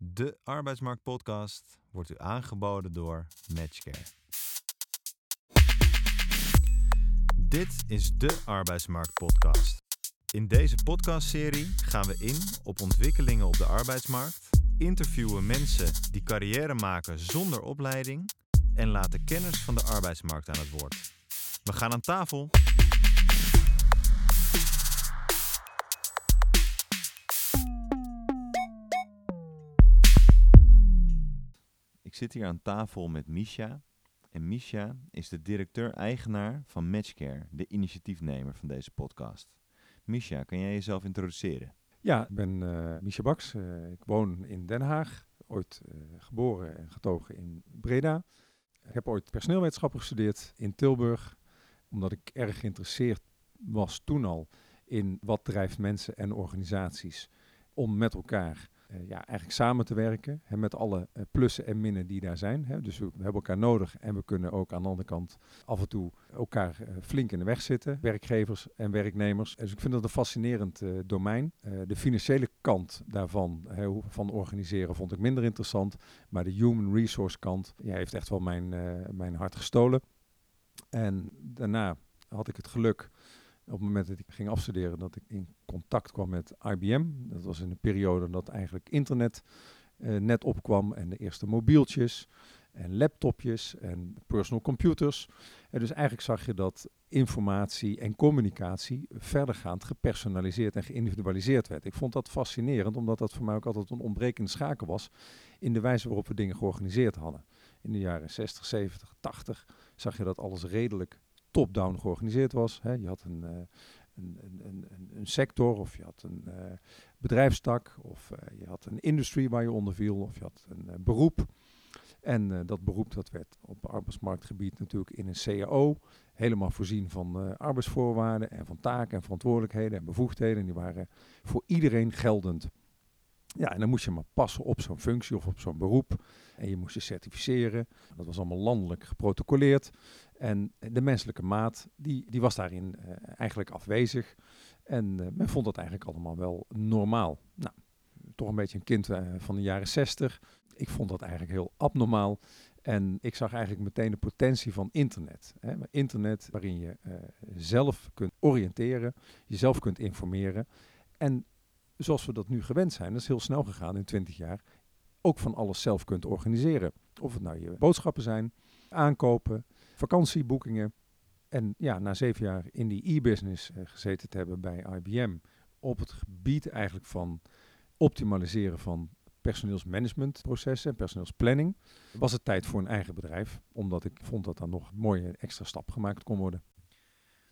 De Arbeidsmarkt-podcast wordt u aangeboden door Matchcare. Dit is de Arbeidsmarkt-podcast. In deze podcastserie gaan we in op ontwikkelingen op de arbeidsmarkt, interviewen mensen die carrière maken zonder opleiding en laten kennis van de arbeidsmarkt aan het woord. We gaan aan tafel. Zit hier aan tafel met Misha. En Misha is de directeur-eigenaar van Matchcare, de initiatiefnemer van deze podcast. Misha, kan jij jezelf introduceren? Ja, ik ben uh, Misha Baks. Uh, ik woon in Den Haag. Ooit uh, geboren en getogen in Breda. Ik heb ooit personeelwetenschappen gestudeerd in Tilburg. Omdat ik erg geïnteresseerd was toen al in wat drijft mensen en organisaties om met elkaar ja, eigenlijk samen te werken. Hè, met alle uh, plussen en minnen die daar zijn. Hè. Dus we, hebben elkaar nodig en we kunnen ook aan de andere kant af en toe elkaar uh, flink in de weg zitten. Werkgevers en werknemers. Dus ik vind dat een fascinerend domein. de financiële kant daarvan, hè, van organiseren, vond ik minder interessant. Maar de human resource kant heeft echt wel mijn, mijn hart gestolen. En daarna had ik het geluk op het moment dat ik ging afstuderen, dat ik in contact kwam met IBM. Dat was in een periode dat eigenlijk internet uh, net opkwam en de eerste mobieltjes en laptopjes en personal computers. En dus eigenlijk zag je dat informatie en communicatie verdergaand gepersonaliseerd en geïndividualiseerd werd. Ik vond dat fascinerend, omdat dat voor mij ook altijd een ontbrekende schakel was in de wijze waarop we dingen georganiseerd hadden. In de jaren 60, 70, 80 zag je dat alles redelijk top-down georganiseerd was. Hè. Je had een, uh, een, een, een, een, sector of je had een uh, bedrijfstak of uh, je had een industrie waar je onder viel of je had een beroep. En dat beroep dat werd op arbeidsmarktgebied natuurlijk in een CAO helemaal voorzien van arbeidsvoorwaarden en van taken en verantwoordelijkheden en bevoegdheden. En die waren voor iedereen geldend. Ja, en dan moest je maar passen op zo'n functie of op zo'n beroep. En je moest je certificeren. Dat was allemaal landelijk geprotocoleerd. En de menselijke maat, die, die was daarin uh, eigenlijk afwezig. En uh, men vond dat eigenlijk allemaal wel normaal. Nou, toch een beetje een kind uh, van de jaren zestig. Ik vond dat eigenlijk heel abnormaal. En ik zag eigenlijk meteen de potentie van internet. Hè. Internet waarin je zelf kunt oriënteren, jezelf kunt informeren. En zoals we dat nu gewend zijn, dat is heel snel gegaan in 20 jaar, ook van alles zelf kunt organiseren. Of het nou je boodschappen zijn, aankopen, vakantieboekingen. En ja, na zeven jaar in die e-business uh, gezeten te hebben bij IBM, op het gebied eigenlijk van optimaliseren van personeelsmanagementprocessen en personeelsplanning, was het tijd voor een eigen bedrijf, omdat ik vond dat dan nog een mooie extra stap gemaakt kon worden.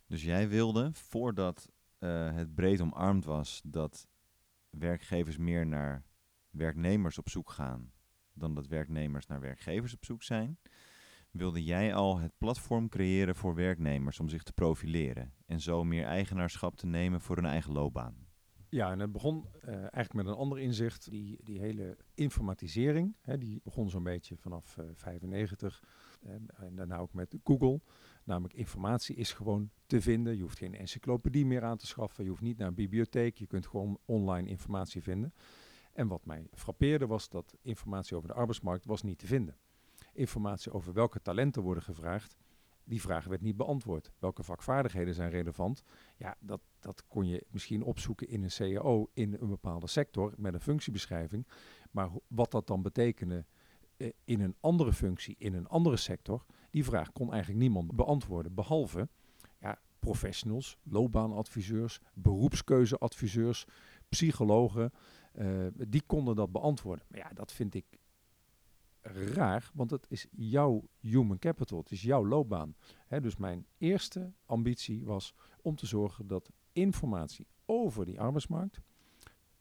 Dus jij wilde, voordat uh, het breed omarmd was, dat werkgevers meer naar werknemers op zoek gaan dan dat werknemers naar werkgevers op zoek zijn, wilde jij al het platform creëren voor werknemers om zich te profileren en zo meer eigenaarschap te nemen voor hun eigen loopbaan. Ja, en het begon uh, eigenlijk met een ander inzicht. Die, die hele informatisering, hè, die begon zo'n beetje vanaf uh, 95. Uh, en daarna ook met Google. Namelijk informatie is gewoon te vinden. Je hoeft geen encyclopedie meer aan te schaffen. Je hoeft niet naar een bibliotheek. Je kunt gewoon online informatie vinden. En wat mij frappeerde was dat informatie over de arbeidsmarkt was niet te vinden. Informatie over welke talenten worden gevraagd, die vraag werd niet beantwoord. Welke vakvaardigheden zijn relevant? Ja, dat, dat kon je misschien opzoeken in een CAO in een bepaalde sector met een functiebeschrijving. Maar wat dat dan betekende eh, in een andere functie, in een andere sector, die vraag kon eigenlijk niemand beantwoorden. Behalve ja, professionals, loopbaanadviseurs, beroepskeuzeadviseurs, psychologen. Uh, die konden dat beantwoorden. Maar ja, dat vind ik raar, want het is jouw human capital, het is jouw loopbaan. Dus mijn eerste ambitie was om te zorgen dat informatie over die arbeidsmarkt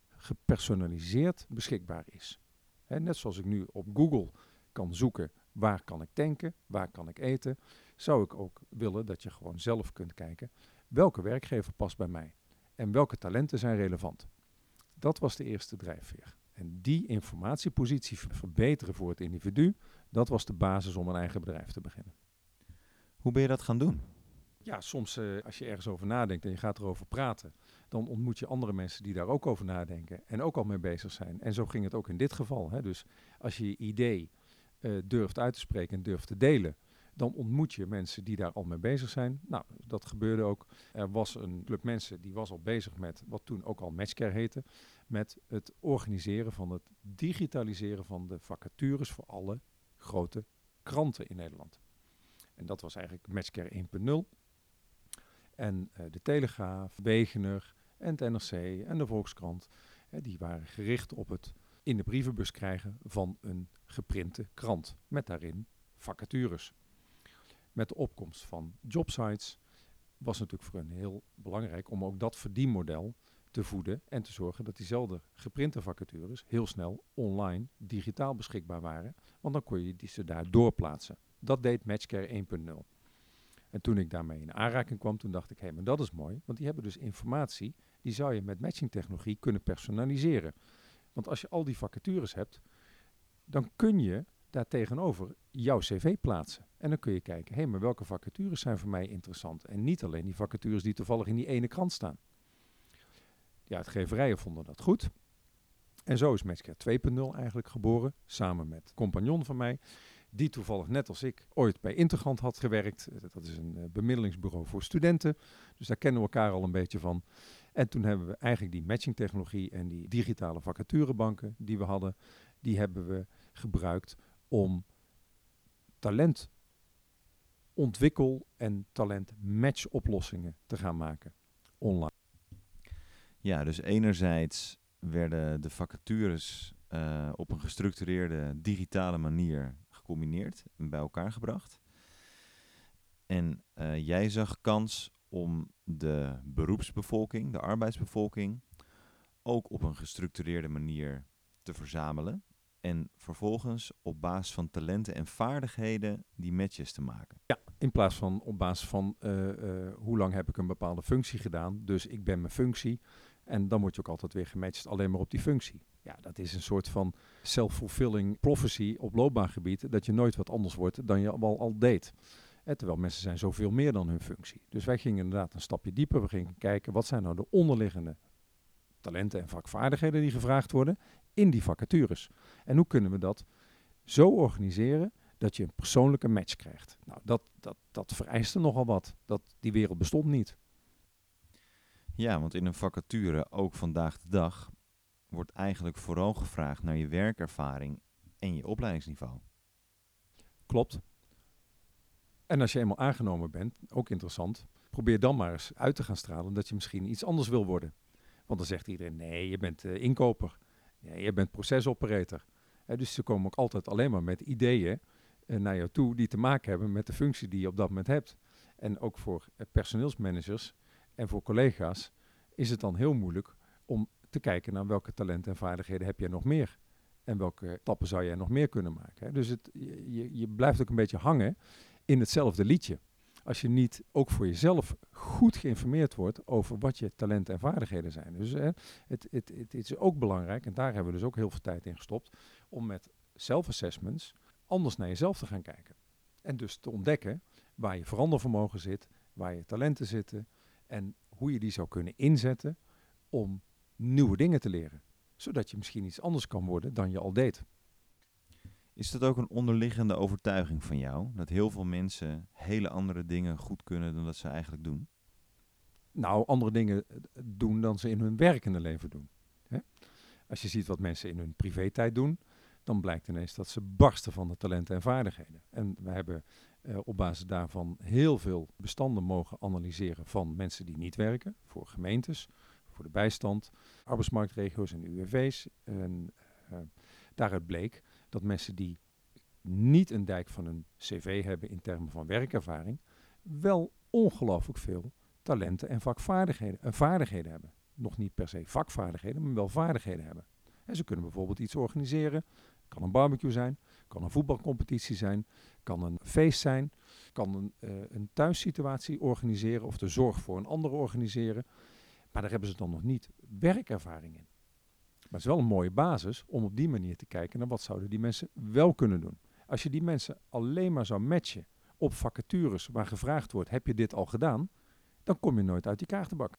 gepersonaliseerd beschikbaar is. Hè, net zoals ik nu op Google kan zoeken waar kan ik tanken, waar kan ik eten, zou ik ook willen dat je gewoon zelf kunt kijken welke werkgever past bij mij en welke talenten zijn relevant. Dat was de eerste drijfveer. En die informatiepositie verbeteren voor het individu, dat was de basis om een eigen bedrijf te beginnen. Hoe ben je dat gaan doen? Ja, soms uh, als je ergens over nadenkt en je gaat erover praten, dan ontmoet je andere mensen die daar ook over nadenken en ook al mee bezig zijn. En zo ging het ook in dit geval. Hè. Dus als je je idee uh, durft uit te spreken en durft te delen, dan ontmoet je mensen die daar al mee bezig zijn. Nou, dat gebeurde ook. Er was een club mensen die was al bezig met wat toen ook al Matchcare heette, met het organiseren van het digitaliseren van de vacatures voor alle grote kranten in Nederland. En dat was eigenlijk Matchcare 1.0. En uh, de Telegraaf, Wegener en het NRC en de Volkskrant, hè, die waren gericht op het in de brievenbus krijgen van een geprinte krant. Met daarin vacatures. Met de opkomst van jobsites was natuurlijk voor hen heel belangrijk om ook dat verdienmodel te voeden en te zorgen dat diezelfde geprinte vacatures heel snel online digitaal beschikbaar waren. Want dan kon je die ze daar doorplaatsen. Dat deed Matchcare 1.0. En toen ik daarmee in aanraking kwam, toen dacht ik, hé, hey, maar dat is mooi. Want die hebben dus informatie, die zou je met matchingtechnologie kunnen personaliseren. Want als je al die vacatures hebt, dan kun je daar tegenover jouw cv plaatsen. En dan kun je kijken, hé, hey, maar welke vacatures zijn voor mij interessant? En niet alleen die vacatures die toevallig in die ene krant staan. De uitgeverijen vonden dat goed. En zo is Matchcare 2.0 eigenlijk geboren, samen met compagnon van mij die toevallig net als ik ooit bij Integrant had gewerkt. Eh, dat is een uh, bemiddelingsbureau voor studenten. Dus daar kennen we elkaar al een beetje van. En toen hebben we eigenlijk die matchingtechnologie en die digitale vacaturebanken die we hadden, die hebben we gebruikt om talent ontwikkel en talent match oplossingen te gaan maken online. Ja, dus enerzijds werden de vacatures uh, op een gestructureerde digitale manier gecombineerd en bij elkaar gebracht. En uh, jij zag kans om de beroepsbevolking, de arbeidsbevolking, ook op een gestructureerde manier te verzamelen. En vervolgens op basis van talenten en vaardigheden die matches te maken. Ja, in plaats van op basis van uh, hoe lang heb ik een bepaalde functie gedaan. Dus ik ben mijn functie. En dan word je ook altijd weer gematcht alleen maar op die functie. Ja, dat is een soort van self-fulfilling prophecy op loopbaangebied. Dat je nooit wat anders wordt dan je al, al deed. terwijl mensen zijn zoveel meer dan hun functie. Dus wij gingen inderdaad een stapje dieper. We gingen kijken wat zijn nou de onderliggende talenten en vakvaardigheden die gevraagd worden in die vacatures. En hoe kunnen we dat zo organiseren dat je een persoonlijke match krijgt. Nou, dat, dat, dat vereiste nogal wat. Dat, die wereld bestond niet. Ja, want in een vacature, ook vandaag de dag, wordt eigenlijk vooral gevraagd naar je werkervaring en je opleidingsniveau. Klopt. En als je eenmaal aangenomen bent, ook interessant, probeer dan maar eens uit te gaan stralen dat je misschien iets anders wil worden. Want dan zegt iedereen, nee, je bent uh, inkoper, je bent procesoperator. dus ze komen ook altijd alleen maar met ideeën uh, naar jou toe die te maken hebben met de functie die je op dat moment hebt. En ook voor uh, personeelsmanagers en voor collega's is het dan heel moeilijk om te kijken naar welke talenten en vaardigheden heb jij nog meer. En welke stappen zou jij nog meer kunnen maken. Hè? Dus het, je, je blijft ook een beetje hangen in hetzelfde liedje. Als je niet ook voor jezelf goed geïnformeerd wordt over wat je talenten en vaardigheden zijn. Dus hè, het, het, het, is ook belangrijk, en daar hebben we dus ook heel veel tijd in gestopt, om met self-assessments anders naar jezelf te gaan kijken. En dus te ontdekken waar je verandervermogen zit, waar je talenten zitten en hoe je die zou kunnen inzetten om nieuwe dingen te leren. Zodat je misschien iets anders kan worden dan je al deed. Is dat ook een onderliggende overtuiging van jou? Dat heel veel mensen hele andere dingen goed kunnen dan dat ze eigenlijk doen? Nou, andere dingen eh, doen dan ze in hun werkende leven doen. Hè? Als je ziet wat mensen in hun privé-tijd doen, dan blijkt ineens dat ze barsten van de talenten en vaardigheden. En we hebben uh, op basis daarvan heel veel bestanden mogen analyseren van mensen die niet werken, voor gemeentes, voor de bijstand, arbeidsmarktregio's en UWV's. En uh, daaruit bleek dat mensen die niet een dijk van een cv hebben in termen van werkervaring, wel ongelooflijk veel talenten en vakvaardigheden en vaardigheden hebben. Nog niet per se vakvaardigheden, maar wel vaardigheden hebben. En ze kunnen bijvoorbeeld iets organiseren. Kan een barbecue zijn, kan een voetbalcompetitie zijn, kan een feest zijn, kan een, uh, een thuissituatie organiseren of de zorg voor een ander organiseren. Maar daar hebben ze dan nog niet werkervaring in. Maar het is wel een mooie basis om op die manier te kijken naar wat zouden die mensen wel kunnen doen. Als je die mensen alleen maar zou matchen op vacatures waar gevraagd wordt, heb je dit al gedaan? Dan kom je nooit uit die kaartenbak.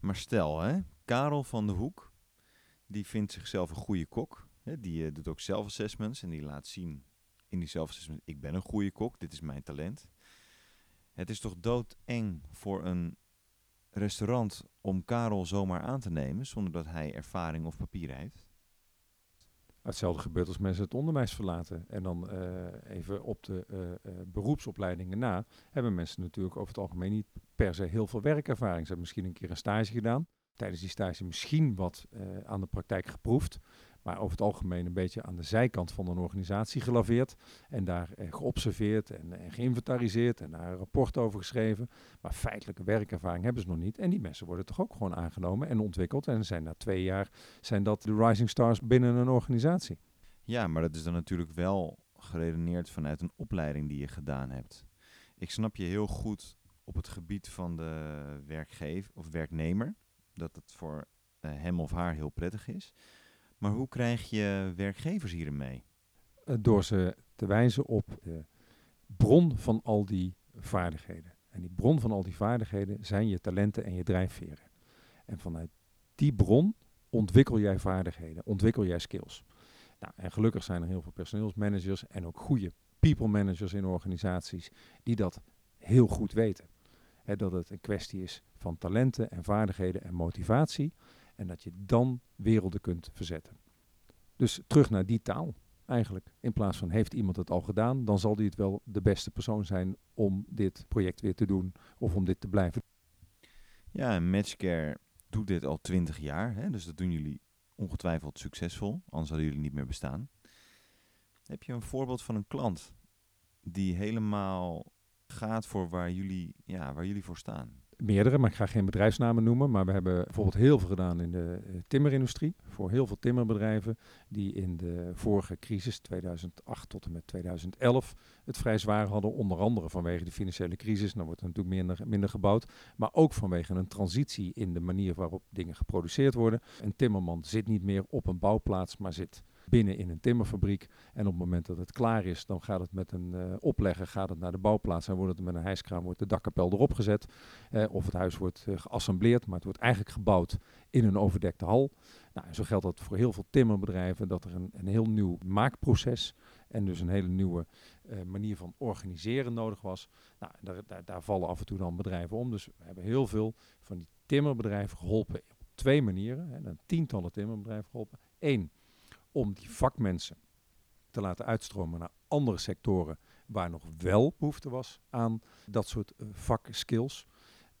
Maar stel, hè, Karel van de Hoek, die vindt zichzelf een goede kok. Die eh, doet ook self-assessments en die laat zien in die self-assessment, ik ben een goede kok, dit is mijn talent. Het is toch doodeng voor een restaurant om Karel zomaar aan te nemen zonder dat hij ervaring of papier heeft? Hetzelfde gebeurt als mensen het onderwijs verlaten. En dan eh, even op de eh, eh, beroepsopleidingen na, hebben mensen natuurlijk over het algemeen niet per se heel veel werkervaring. Ze hebben misschien een keer een stage gedaan. Tijdens die stage misschien wat aan de praktijk geproefd maar over het algemeen een beetje aan de zijkant van een organisatie gelaveerd. En daar eh, geobserveerd en, en geïnventariseerd en daar een rapport over geschreven. Maar feitelijke werkervaring hebben ze nog niet. En die mensen worden toch ook gewoon aangenomen en ontwikkeld. En zijn na twee jaar zijn dat de rising stars binnen een organisatie. Ja, maar dat is dan natuurlijk wel geredeneerd vanuit een opleiding die je gedaan hebt. Ik snap je heel goed op het gebied van de werkgever of werknemer. Dat het voor uh, hem of haar heel prettig is. Maar hoe krijg je werkgevers hierin mee? Eh, door ze te wijzen op de bron van al die vaardigheden. En die bron van al die vaardigheden zijn je talenten en je drijfveren. En vanuit die bron ontwikkel jij vaardigheden, ontwikkel jij skills. Nou, en gelukkig zijn er heel veel personeelsmanagers en ook goede people managers in organisaties die dat heel goed weten. dat het een kwestie is van talenten en vaardigheden en motivatie. En dat je dan werelden kunt verzetten. Dus terug naar die taal eigenlijk. In plaats van heeft iemand het al gedaan, dan zal die het wel de beste persoon zijn om dit project weer te doen of om dit te blijven. Ja, en Matchcare doet dit al twintig jaar. Hè? Dus dat doen jullie ongetwijfeld succesvol, anders hadden jullie niet meer bestaan. Heb je een voorbeeld van een klant die helemaal gaat voor waar jullie, ja, waar jullie voor staan? Meerdere, maar ik ga geen bedrijfsnamen noemen. Maar we hebben bijvoorbeeld heel veel gedaan in de uh, timmerindustrie. Voor heel veel timmerbedrijven die in de vorige crisis, 2008 tot en met 2011, het vrij zwaar hadden. Onder andere vanwege de financiële crisis. Dan wordt er natuurlijk minder, minder gebouwd. Maar ook vanwege een transitie in de manier waarop dingen geproduceerd worden. Een timmerman zit niet meer op een bouwplaats, maar zit binnen in een timmerfabriek. En op het moment dat het klaar is, dan gaat het met een uh, oplegger gaat het naar de bouwplaats. En wordt het met een hijskraan wordt de dakkapel erop gezet. Uh, of het huis wordt uh, geassembleerd, maar het wordt eigenlijk gebouwd in een overdekte hal. Nou, en zo geldt dat voor heel veel timmerbedrijven, dat er een, een heel nieuw maakproces en dus een hele nieuwe manier van organiseren nodig was. Nou, daar, daar, daar vallen af en toe dan bedrijven om. Dus we hebben heel veel van die timmerbedrijven geholpen op twee manieren. Hè, tientallen timmerbedrijven geholpen. Eén, om die vakmensen te laten uitstromen naar andere sectoren waar nog wel behoefte was aan dat soort uh, vakskills.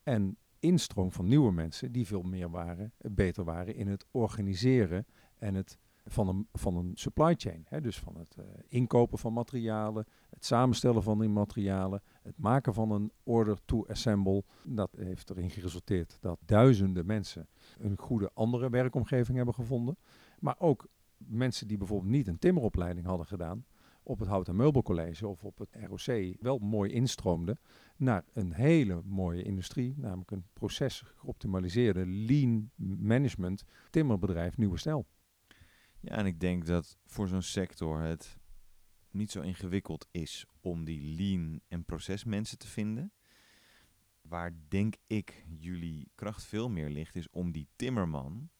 En instroom van nieuwe mensen die veel meer waren, eh, beter waren in het organiseren en het van een, van een supply chain. Hè? Dus van het uh, inkopen van materialen, het samenstellen van die materialen, het maken van een order to assemble. Dat heeft erin geresulteerd dat duizenden mensen een goede andere werkomgeving hebben gevonden. Maar ook mensen die bijvoorbeeld niet een timmeropleiding hadden gedaan, op het Hout- en Meubelcollege of op het ROC wel mooi instroomden naar een hele mooie industrie, namelijk een proces geoptimaliseerde lean management timmerbedrijf Nieuwe Stijl. Ja, en ik denk dat voor zo'n sector het niet zo ingewikkeld is om die lean en procesmensen te vinden. Waar denk ik jullie kracht veel meer ligt, is om die timmerman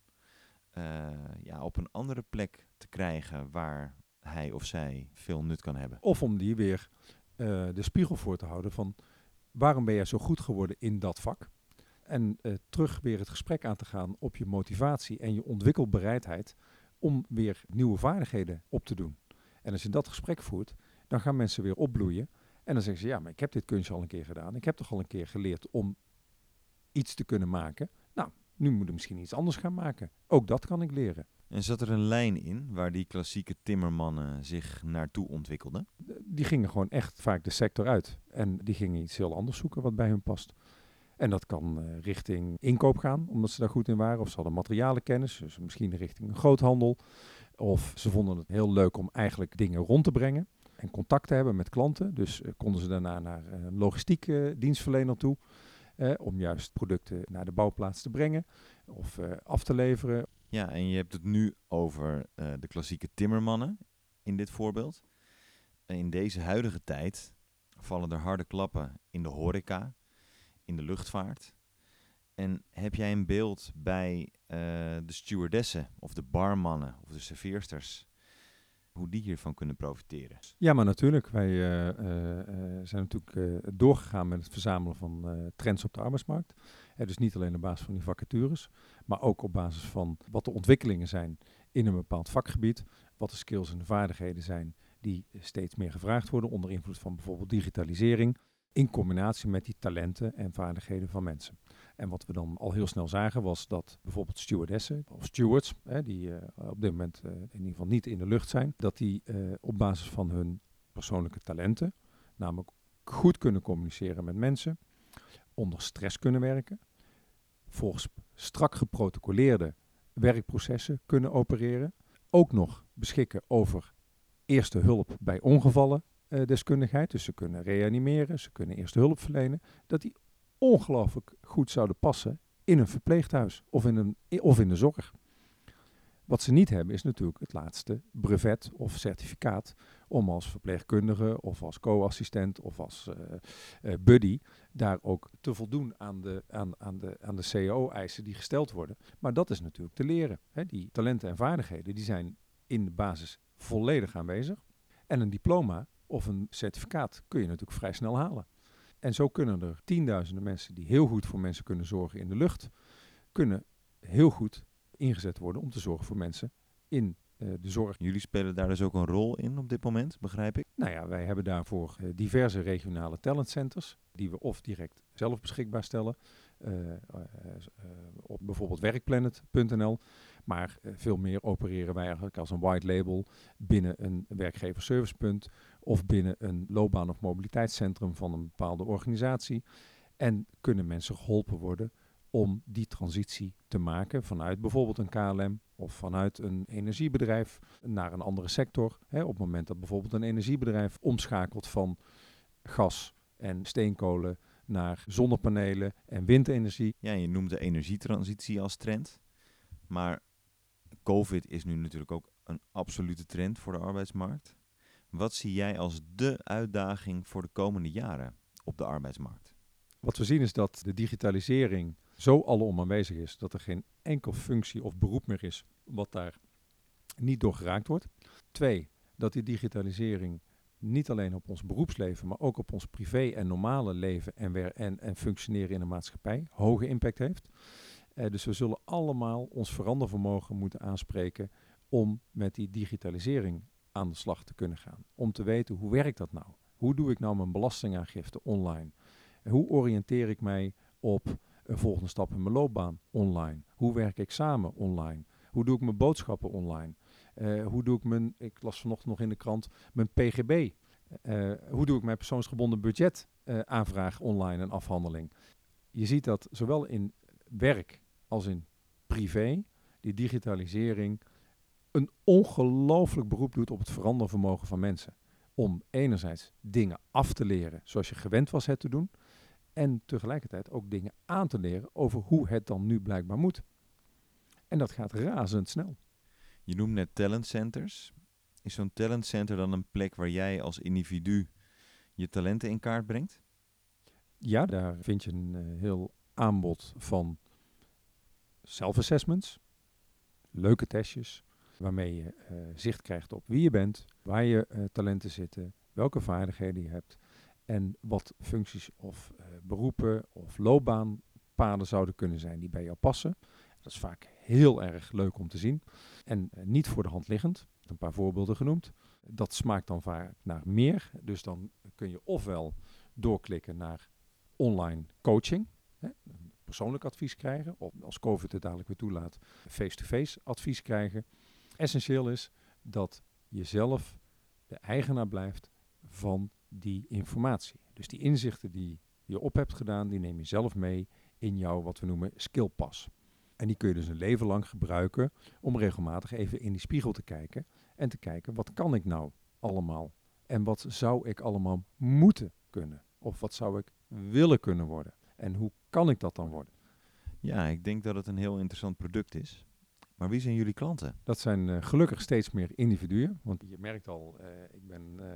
uh, ja, op een andere plek te krijgen waar hij of zij veel nut kan hebben. Of om die weer uh, de spiegel voor te houden van waarom ben jij zo goed geworden in dat vak? En uh, terug weer het gesprek aan te gaan op je motivatie en je ontwikkelbereidheid om weer nieuwe vaardigheden op te doen. En als je dat gesprek voert, dan gaan mensen weer opbloeien. En dan zeggen ze, ja, maar ik heb dit kunstje al een keer gedaan. Ik heb toch al een keer geleerd om iets te kunnen maken. Nu moet ik misschien iets anders gaan maken. Ook dat kan ik leren. En zat er een lijn in waar die klassieke timmermannen zich naartoe ontwikkelden? Die gingen gewoon echt vaak de sector uit. En die gingen iets heel anders zoeken wat bij hun past. En dat kan uh, richting inkoop gaan, omdat ze daar goed in waren. Of ze hadden materialenkennis, dus misschien richting een groothandel. Of ze vonden het heel leuk om eigenlijk dingen rond te brengen. En contact te hebben met klanten. Dus uh, konden ze daarna naar een uh, logistiek dienstverlener toe. Eh, om juist producten naar de bouwplaats te brengen of uh, af te leveren. Ja, en je hebt het nu over uh, de klassieke timmermannen in dit voorbeeld. In deze huidige tijd vallen er harde klappen in de horeca, in de luchtvaart. En heb jij een beeld bij eh, de stewardessen of de barmannen of de serveersters, hoe die hiervan kunnen profiteren? Ja, maar natuurlijk. Wij eh, eh, eh, zijn natuurlijk doorgegaan met het verzamelen van trends op de arbeidsmarkt. Dus niet alleen op basis van die vacatures, maar ook op basis van wat de ontwikkelingen zijn in een bepaald vakgebied. Wat de skills en de vaardigheden zijn die steeds meer gevraagd worden onder invloed van bijvoorbeeld digitalisering. In combinatie met die talenten en vaardigheden van mensen. En wat we dan al heel snel zagen was dat bijvoorbeeld stewardessen of stewards, hè, die eh, op dit moment eh, in ieder geval niet in de lucht zijn, dat die eh, op basis van hun persoonlijke talenten, namelijk goed kunnen communiceren met mensen, onder stress kunnen werken, volgens strak geprotocoleerde werkprocessen kunnen opereren, ook nog beschikken over eerste hulp bij ongevallen deskundigheid, dus ze kunnen reanimeren, ze kunnen eerste hulp verlenen, dat die ongelooflijk goed zouden passen in een verpleeghuis of in, een, of in de zorg. Wat ze niet hebben is natuurlijk het laatste brevet of certificaat om als verpleegkundige of als co-assistent of als eh, eh, buddy daar ook te voldoen aan de, aan, aan de, aan de CO-eisen die gesteld worden. Maar dat is natuurlijk te leren. Hè. Die talenten en vaardigheden die zijn in de basis volledig aanwezig. En een diploma of een certificaat kun je natuurlijk vrij snel halen. En zo kunnen er tienduizenden mensen die heel goed voor mensen kunnen zorgen in de lucht, kunnen heel goed ingezet worden om te zorgen voor mensen in eh, de zorg. Jullie spelen daar dus ook een rol in op dit moment, begrijp ik? Nou ja, wij hebben daarvoor eh, diverse regionale talentcenters, die we of direct zelf beschikbaar stellen, eh, op bijvoorbeeld werkplanet.nl. Maar eh, veel meer opereren wij eigenlijk als een white label binnen een werkgeverservicepunt of binnen een loopbaan- of mobiliteitscentrum van een bepaalde organisatie. En kunnen mensen geholpen worden om die transitie te maken vanuit bijvoorbeeld een KLM of vanuit een energiebedrijf naar een andere sector. Op het moment dat bijvoorbeeld een energiebedrijf omschakelt van gas en steenkolen naar zonnepanelen en windenergie. Ja, je noemt de energietransitie als trend. Maar COVID is nu natuurlijk ook een absolute trend voor de arbeidsmarkt. Wat zie jij als de uitdaging voor de komende jaren op de arbeidsmarkt? Wat we zien is dat de digitalisering zo alom aanwezig is dat er geen enkel functie of beroep meer is wat daar niet door geraakt wordt. Twee, dat die digitalisering niet alleen op ons beroepsleven, maar ook op ons privé en normale leven en, en, en functioneren in de maatschappij hoge impact heeft. Eh, dus we zullen allemaal ons verandervermogen moeten aanspreken om met die digitalisering aan de slag te kunnen gaan. Om te weten hoe werkt dat nou? Hoe doe ik nou mijn belastingaangifte online? Hoe oriënteer ik mij op een volgende stap in mijn loopbaan online? Hoe werk ik samen online? Hoe doe ik mijn boodschappen online? Eh, hoe doe ik mijn, ik las vanochtend nog in de krant, mijn PGB? Eh, hoe doe ik mijn persoonsgebonden budget eh, aanvraag online en afhandeling? Je ziet dat zowel in werk als in privé, die digitalisering een ongelooflijk beroep doet op het verandervermogen van mensen. Om enerzijds dingen af te leren zoals je gewend was het te doen. En tegelijkertijd ook dingen aan te leren over hoe het dan nu blijkbaar moet. En dat gaat razendsnel. Je noemt net talentcenters. Is zo'n talentcenter dan een plek waar jij als individu je talenten in kaart brengt? Ja, daar vind je een eh, heel aanbod van self-assessments, leuke testjes, waarmee je eh, zicht krijgt op wie je bent, waar je eh, talenten zitten, welke vaardigheden je hebt en wat functies of eh, beroepen of loopbaanpaden zouden kunnen zijn die bij jou passen. Dat is vaak heel erg leuk om te zien en niet voor de hand liggend. Een paar voorbeelden genoemd. Dat smaakt dan vaak naar meer. Dus dan kun je ofwel doorklikken naar online coaching, persoonlijk advies krijgen, of als COVID het dadelijk weer toelaat, face-to-face advies krijgen. Essentieel is dat je zelf de eigenaar blijft van die informatie. Dus die inzichten die je op hebt gedaan, die neem je zelf mee in jouw wat we noemen skillpas. En die kun je dus een leven lang gebruiken om regelmatig even in die spiegel te kijken en te kijken wat kan ik nou allemaal en wat zou ik allemaal moeten kunnen of wat zou ik willen kunnen worden en hoe kan ik dat dan worden? Ja, ik denk dat het een heel interessant product is. Maar wie zijn jullie klanten? Dat zijn eh, gelukkig steeds meer individuen. Want je merkt al, uh, ik ben uh,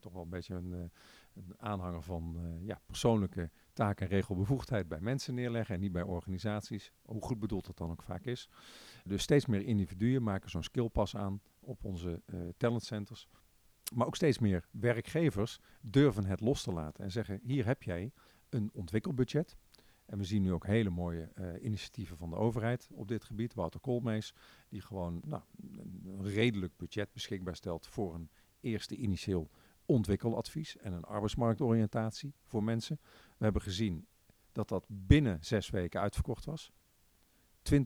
toch wel een beetje een, een aanhanger van ja, persoonlijke taak en regelbevoegdheid bij mensen neerleggen en niet bij organisaties. Hoe goed bedoeld dat dan ook vaak is. Dus steeds meer individuen maken zo'n skillpas aan op onze talentcenters. Maar ook steeds meer werkgevers durven het los te laten en zeggen: hier heb jij een ontwikkelbudget. En we zien nu ook hele mooie uh, initiatieven van de overheid op dit gebied. Wouter Koolmees, die gewoon nou, een redelijk budget beschikbaar stelt voor een eerste initieel ontwikkeladvies en een arbeidsmarktoriëntatie voor mensen. We hebben gezien dat dat binnen zes weken uitverkocht was. 20.000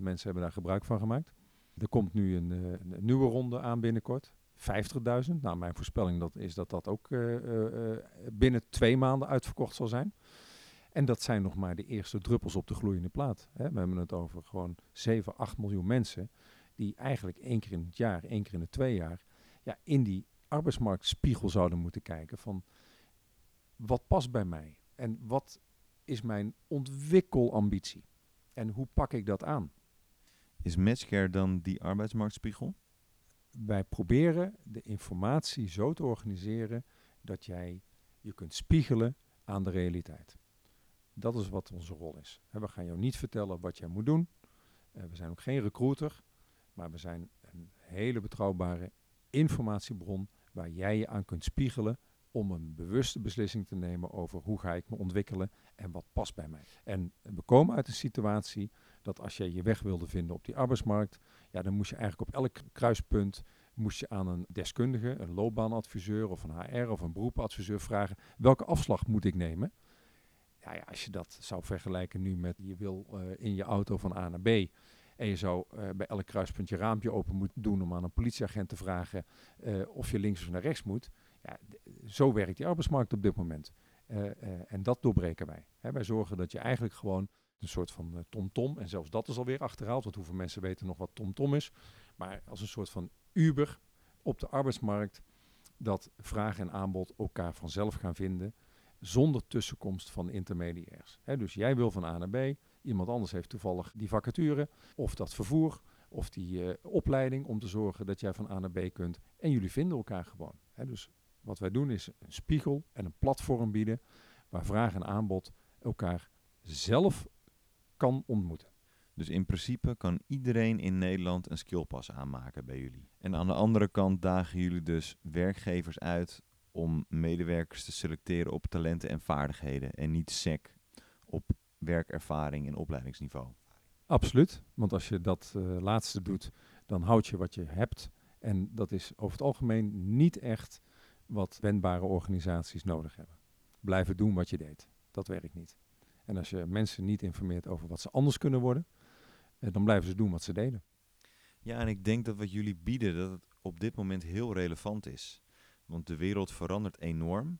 mensen hebben daar gebruik van gemaakt. Er komt nu een, een nieuwe ronde aan binnenkort. 50.000. Nou, mijn voorspelling dat is dat dat ook uh, binnen twee maanden uitverkocht zal zijn. En dat zijn nog maar de eerste druppels op de gloeiende plaat. Hè. We hebben het over gewoon 7, 8 miljoen mensen die eigenlijk één keer in het jaar, één keer in de twee jaar, ja, in die arbeidsmarktspiegel zouden moeten kijken van wat past bij mij en wat is mijn ontwikkelambitie en hoe pak ik dat aan? Is Matchcare dan die arbeidsmarktspiegel? Wij proberen de informatie zo te organiseren dat jij je kunt spiegelen aan de realiteit. Dat is wat onze rol is. We gaan jou niet vertellen wat jij moet doen. Eh, we zijn ook geen recruiter, maar we zijn een hele betrouwbare informatiebron waar jij je aan kunt spiegelen om een bewuste beslissing te nemen over hoe ga ik me ontwikkelen en wat past bij mij. En we komen uit een situatie dat als je je weg wilde vinden op die arbeidsmarkt, ja, dan moest je eigenlijk op elk kruispunt moest je aan een deskundige, een loopbaanadviseur of een HR of een beroepadviseur vragen welke afslag moet ik nemen. Ja, als je dat zou vergelijken nu met je wil uh, in je auto van A naar B. En je zou uh, bij elk kruispunt je raampje open moeten doen om aan een politieagent te vragen uh, of je links of naar rechts moet. Ja, zo werkt die arbeidsmarkt op dit moment. en dat doorbreken wij. Hè, wij zorgen dat je eigenlijk gewoon een soort van TomTom, -tom, en zelfs dat is alweer achterhaald, want hoeveel mensen weten nog wat TomTom -tom is. Maar als een soort van Uber op de arbeidsmarkt, dat vraag en aanbod elkaar vanzelf gaan vinden zonder tussenkomst van intermediairs. Dus jij wil van A naar B, iemand anders heeft toevallig die vacature of dat vervoer of die uh, opleiding om te zorgen dat jij van A naar B kunt. En jullie vinden elkaar gewoon. Dus wat wij doen is een spiegel en een platform bieden waar vraag en aanbod elkaar zelf kan ontmoeten. Dus in principe kan iedereen in Nederland een skillpas aanmaken bij jullie. En aan de andere kant dagen jullie dus werkgevers uit om medewerkers te selecteren op talenten en vaardigheden en niet sec op werkervaring en opleidingsniveau. Absoluut, want als je dat uh, laatste doet, dan houd je wat je hebt. En dat is over het algemeen niet echt wat wendbare organisaties nodig hebben. Blijven doen wat je deed, dat werkt niet. En als je mensen niet informeert over wat ze anders kunnen worden, eh, dan blijven ze doen wat ze deden. Ja, en ik denk dat wat jullie bieden, dat het op dit moment heel relevant is. Want de wereld verandert enorm.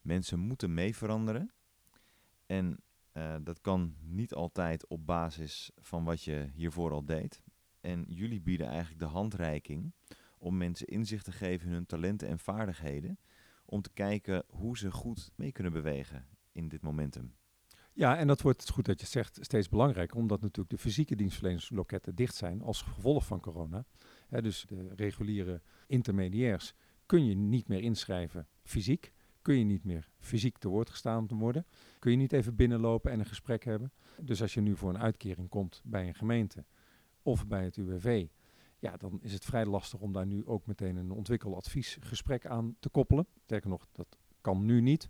Mensen moeten mee veranderen. En uh, dat kan niet altijd op basis van wat je hiervoor al deed. En jullie bieden eigenlijk de handreiking om mensen inzicht te geven in hun talenten en vaardigheden. Om te kijken hoe ze goed mee kunnen bewegen in dit momentum. Ja, en dat wordt, goed dat je zegt, steeds belangrijker, omdat natuurlijk de fysieke dienstverlenersloketten dicht zijn als gevolg van corona. dus de reguliere intermediairs kun je niet meer inschrijven fysiek. Kun je niet meer fysiek te woord gestaan worden. Kun je niet even binnenlopen en een gesprek hebben. Dus als je nu voor een uitkering komt bij een gemeente of bij het UWV, ja, dan is het vrij lastig om daar nu ook meteen een ontwikkeladviesgesprek aan te koppelen. Sterker nog, dat kan nu niet.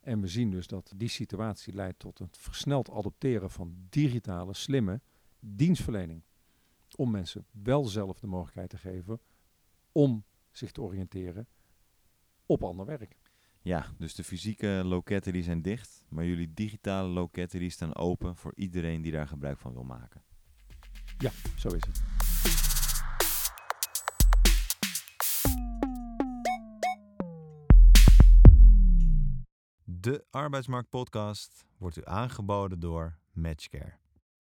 En we zien dus dat die situatie leidt tot het versneld adopteren van digitale, slimme dienstverlening. Om mensen wel zelf de mogelijkheid te geven om zich te oriënteren op ander werk. Ja, dus de fysieke loketten die zijn dicht, maar jullie digitale loketten die staan open voor iedereen die daar gebruik van wil maken. Ja, zo is het. De Arbeidsmarkt Podcast wordt u aangeboden door Matchcare.